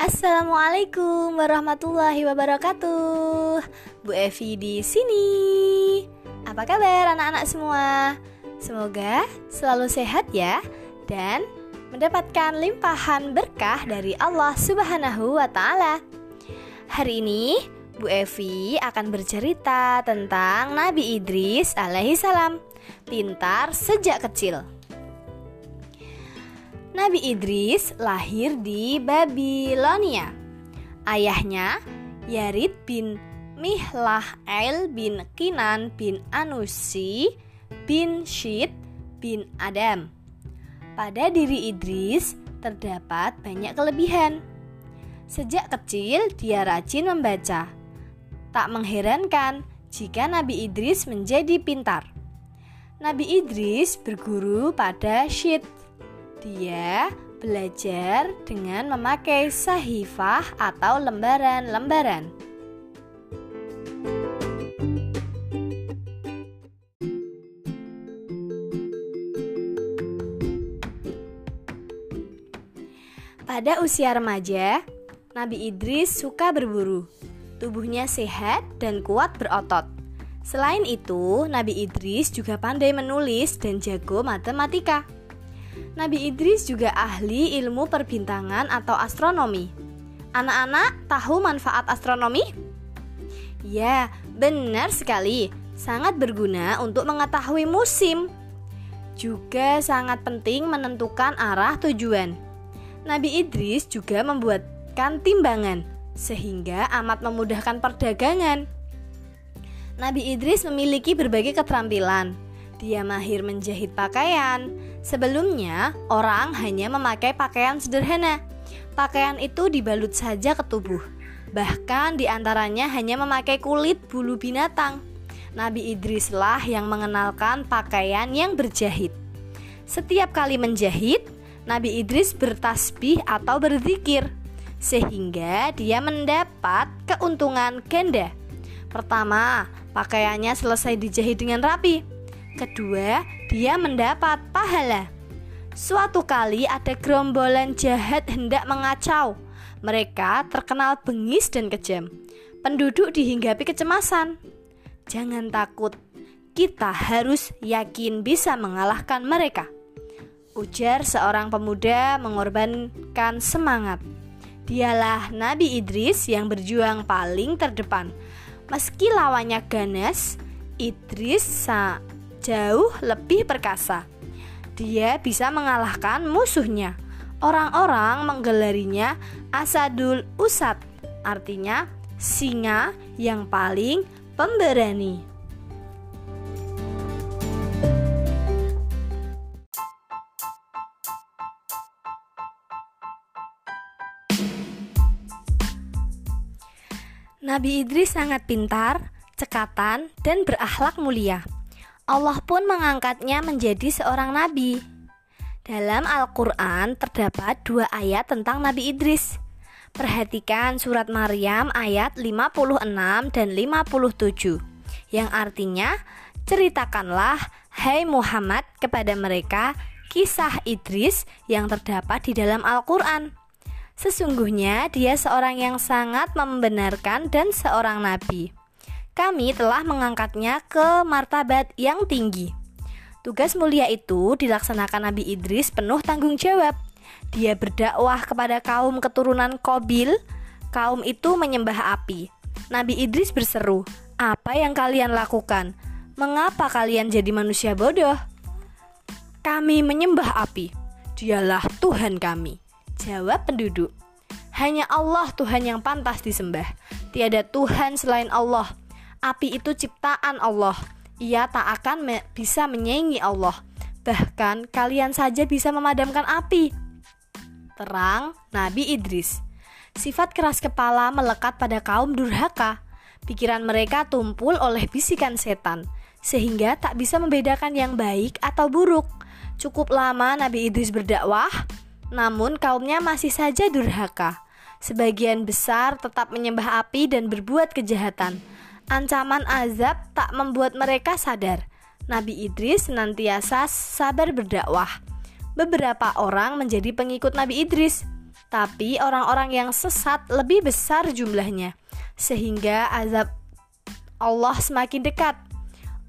Assalamualaikum warahmatullahi wabarakatuh. Bu Evi di sini. Apa kabar anak-anak semua? Semoga selalu sehat ya dan mendapatkan limpahan berkah dari Allah Subhanahu wa taala. Hari ini Bu Evi akan bercerita tentang Nabi Idris alaihi salam, pintar sejak kecil. Nabi Idris lahir di Babilonia. Ayahnya Yarid bin Mihlael bin Kinan bin Anusi bin Syid bin Adam. Pada diri Idris terdapat banyak kelebihan. Sejak kecil dia rajin membaca. Tak mengherankan jika Nabi Idris menjadi pintar. Nabi Idris berguru pada Syed dia belajar dengan memakai sahifah atau lembaran-lembaran. Pada usia remaja, Nabi Idris suka berburu. Tubuhnya sehat dan kuat berotot. Selain itu, Nabi Idris juga pandai menulis dan jago matematika. Nabi Idris juga ahli ilmu perbintangan atau astronomi. Anak-anak tahu manfaat astronomi? Ya, benar sekali. Sangat berguna untuk mengetahui musim. Juga sangat penting menentukan arah tujuan. Nabi Idris juga membuatkan timbangan sehingga amat memudahkan perdagangan. Nabi Idris memiliki berbagai keterampilan. Dia mahir menjahit pakaian, Sebelumnya, orang hanya memakai pakaian sederhana. Pakaian itu dibalut saja ke tubuh. Bahkan di antaranya hanya memakai kulit bulu binatang. Nabi Idrislah yang mengenalkan pakaian yang berjahit. Setiap kali menjahit, Nabi Idris bertasbih atau berzikir sehingga dia mendapat keuntungan ganda. Pertama, pakaiannya selesai dijahit dengan rapi. Kedua, dia mendapat pahala. Suatu kali ada gerombolan jahat hendak mengacau. Mereka terkenal bengis dan kejam. Penduduk dihinggapi kecemasan. Jangan takut, kita harus yakin bisa mengalahkan mereka. Ujar seorang pemuda mengorbankan semangat. Dialah Nabi Idris yang berjuang paling terdepan. Meski lawannya ganas, Idris jauh lebih perkasa. Dia bisa mengalahkan musuhnya. Orang-orang menggelarinya Asadul Usad, artinya singa yang paling pemberani. Nabi Idris sangat pintar, cekatan, dan berakhlak mulia. Allah pun mengangkatnya menjadi seorang nabi. Dalam Al-Quran terdapat dua ayat tentang Nabi Idris. Perhatikan surat Maryam ayat 56 dan 57 yang artinya ceritakanlah hai Muhammad kepada mereka kisah Idris yang terdapat di dalam Al-Quran. Sesungguhnya dia seorang yang sangat membenarkan dan seorang nabi kami telah mengangkatnya ke martabat yang tinggi. Tugas mulia itu dilaksanakan Nabi Idris penuh tanggung jawab. Dia berdakwah kepada kaum keturunan Kobil. Kaum itu menyembah api. Nabi Idris berseru, "Apa yang kalian lakukan? Mengapa kalian jadi manusia bodoh?" Kami menyembah api. Dialah Tuhan kami. Jawab penduduk. Hanya Allah Tuhan yang pantas disembah. Tiada Tuhan selain Allah. Api itu ciptaan Allah. Ia tak akan me bisa menyaingi Allah. Bahkan kalian saja bisa memadamkan api. Terang Nabi Idris. Sifat keras kepala melekat pada kaum durhaka. Pikiran mereka tumpul oleh bisikan setan, sehingga tak bisa membedakan yang baik atau buruk. Cukup lama Nabi Idris berdakwah, namun kaumnya masih saja durhaka. Sebagian besar tetap menyembah api dan berbuat kejahatan. Ancaman azab tak membuat mereka sadar. Nabi Idris senantiasa sabar berdakwah. Beberapa orang menjadi pengikut Nabi Idris. Tapi orang-orang yang sesat lebih besar jumlahnya, sehingga azab Allah semakin dekat.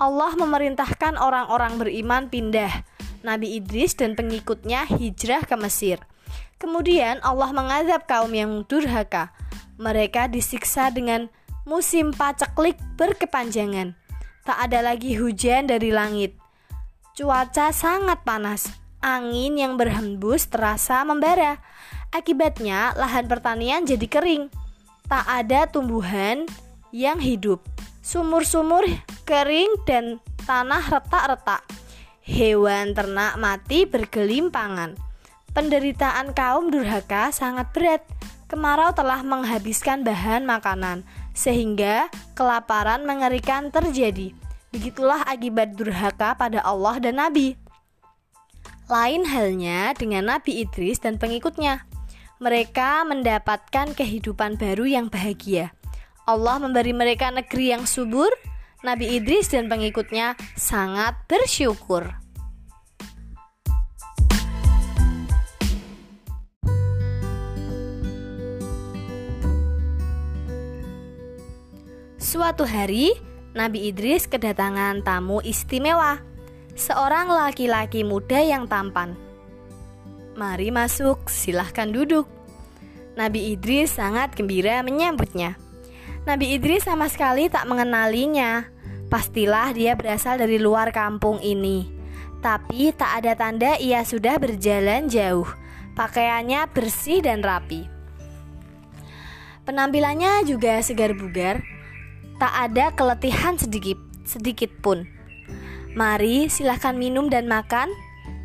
Allah memerintahkan orang-orang beriman pindah. Nabi Idris dan pengikutnya hijrah ke Mesir. Kemudian Allah mengazab kaum yang durhaka. Mereka disiksa dengan musim paceklik berkepanjangan. Tak ada lagi hujan dari langit. Cuaca sangat panas. Angin yang berhembus terasa membara. Akibatnya, lahan pertanian jadi kering. Tak ada tumbuhan yang hidup. Sumur-sumur kering dan tanah retak-retak. Hewan ternak mati bergelimpangan. Penderitaan kaum durhaka sangat berat. Kemarau telah menghabiskan bahan makanan sehingga kelaparan mengerikan terjadi. Begitulah akibat durhaka pada Allah dan Nabi. Lain halnya dengan Nabi Idris dan pengikutnya. Mereka mendapatkan kehidupan baru yang bahagia. Allah memberi mereka negeri yang subur. Nabi Idris dan pengikutnya sangat bersyukur. Suatu hari, Nabi Idris kedatangan tamu istimewa, seorang laki-laki muda yang tampan. Mari masuk, silahkan duduk. Nabi Idris sangat gembira menyambutnya. Nabi Idris sama sekali tak mengenalinya. Pastilah dia berasal dari luar kampung ini. Tapi tak ada tanda ia sudah berjalan jauh. Pakaiannya bersih dan rapi. Penampilannya juga segar bugar tak ada keletihan sedikit sedikit pun. Mari silahkan minum dan makan.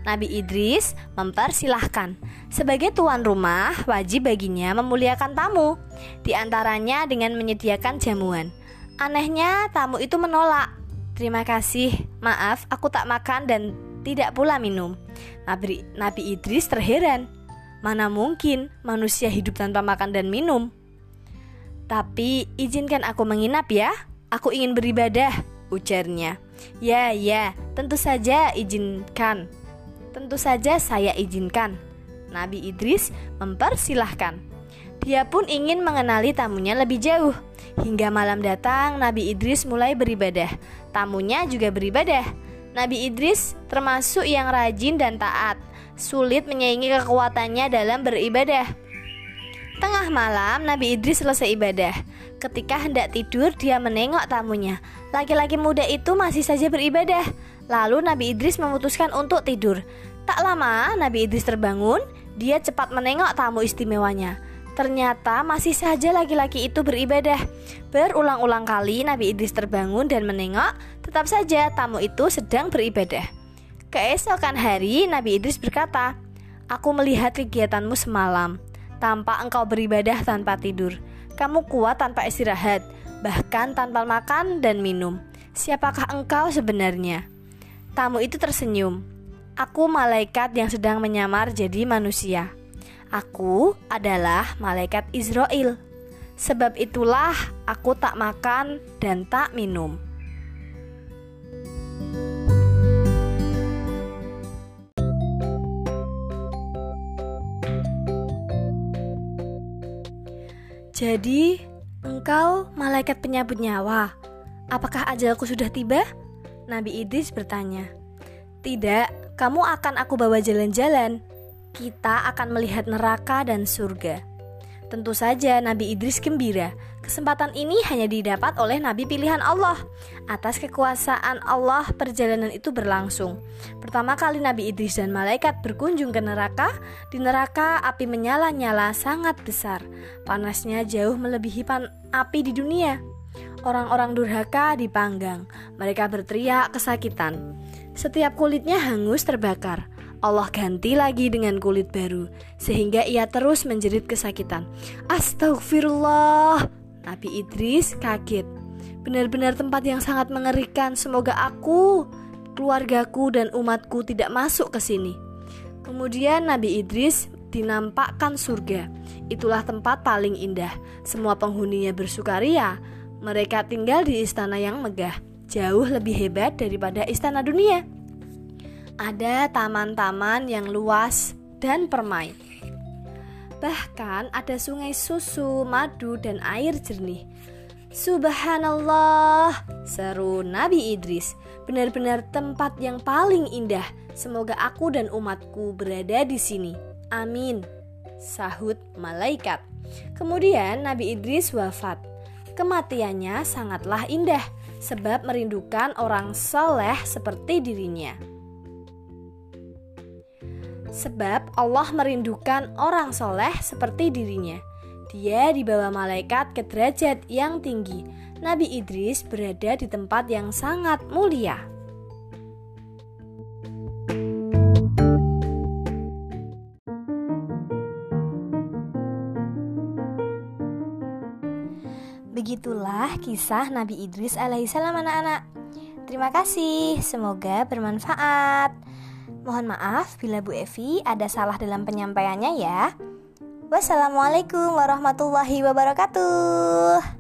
Nabi Idris mempersilahkan. Sebagai tuan rumah, wajib baginya memuliakan tamu, di antaranya dengan menyediakan jamuan. Anehnya, tamu itu menolak. Terima kasih, maaf, aku tak makan dan tidak pula minum. Nabi, Nabi Idris terheran. Mana mungkin manusia hidup tanpa makan dan minum? Tapi izinkan aku menginap ya. Aku ingin beribadah, ujarnya. Ya, ya, tentu saja izinkan. Tentu saja saya izinkan. Nabi Idris mempersilahkan. Dia pun ingin mengenali tamunya lebih jauh. Hingga malam datang, Nabi Idris mulai beribadah. Tamunya juga beribadah. Nabi Idris termasuk yang rajin dan taat. Sulit menyaingi kekuatannya dalam beribadah. Tengah malam, Nabi Idris selesai ibadah. Ketika hendak tidur, dia menengok tamunya. Laki-laki muda itu masih saja beribadah. Lalu Nabi Idris memutuskan untuk tidur. Tak lama, Nabi Idris terbangun. Dia cepat menengok tamu istimewanya. Ternyata masih saja laki-laki itu beribadah. Berulang-ulang kali Nabi Idris terbangun dan menengok, tetap saja tamu itu sedang beribadah. Keesokan hari, Nabi Idris berkata, "Aku melihat kegiatanmu semalam." Tanpa engkau beribadah tanpa tidur, kamu kuat tanpa istirahat, bahkan tanpa makan dan minum. Siapakah engkau sebenarnya? Tamu itu tersenyum. Aku malaikat yang sedang menyamar jadi manusia. Aku adalah malaikat Israel. Sebab itulah aku tak makan dan tak minum. Jadi, engkau malaikat penyabut nyawa. Apakah ajalku sudah tiba? Nabi Idris bertanya. Tidak, kamu akan aku bawa jalan-jalan. Kita akan melihat neraka dan surga. Tentu saja Nabi Idris gembira. Kesempatan ini hanya didapat oleh Nabi pilihan Allah. Atas kekuasaan Allah, perjalanan itu berlangsung. Pertama kali Nabi Idris dan malaikat berkunjung ke neraka. Di neraka, api menyala-nyala sangat besar. Panasnya jauh melebihi pan api di dunia. Orang-orang durhaka dipanggang. Mereka berteriak kesakitan. Setiap kulitnya hangus terbakar. Allah ganti lagi dengan kulit baru sehingga ia terus menjerit kesakitan. Astagfirullah. Nabi Idris kaget. Benar-benar tempat yang sangat mengerikan. Semoga aku, keluargaku dan umatku tidak masuk ke sini. Kemudian Nabi Idris dinampakkan surga. Itulah tempat paling indah. Semua penghuninya bersukaria. Mereka tinggal di istana yang megah, jauh lebih hebat daripada istana dunia ada taman-taman yang luas dan permai. Bahkan ada sungai susu, madu, dan air jernih. Subhanallah, seru Nabi Idris. Benar-benar tempat yang paling indah. Semoga aku dan umatku berada di sini. Amin. Sahut malaikat. Kemudian Nabi Idris wafat. Kematiannya sangatlah indah sebab merindukan orang soleh seperti dirinya. Sebab Allah merindukan orang soleh seperti dirinya. Dia dibawa malaikat ke derajat yang tinggi. Nabi Idris berada di tempat yang sangat mulia. Begitulah kisah Nabi Idris alaihissalam anak-anak. Terima kasih, semoga bermanfaat. Mohon maaf bila Bu Evi ada salah dalam penyampaiannya ya. Wassalamualaikum warahmatullahi wabarakatuh.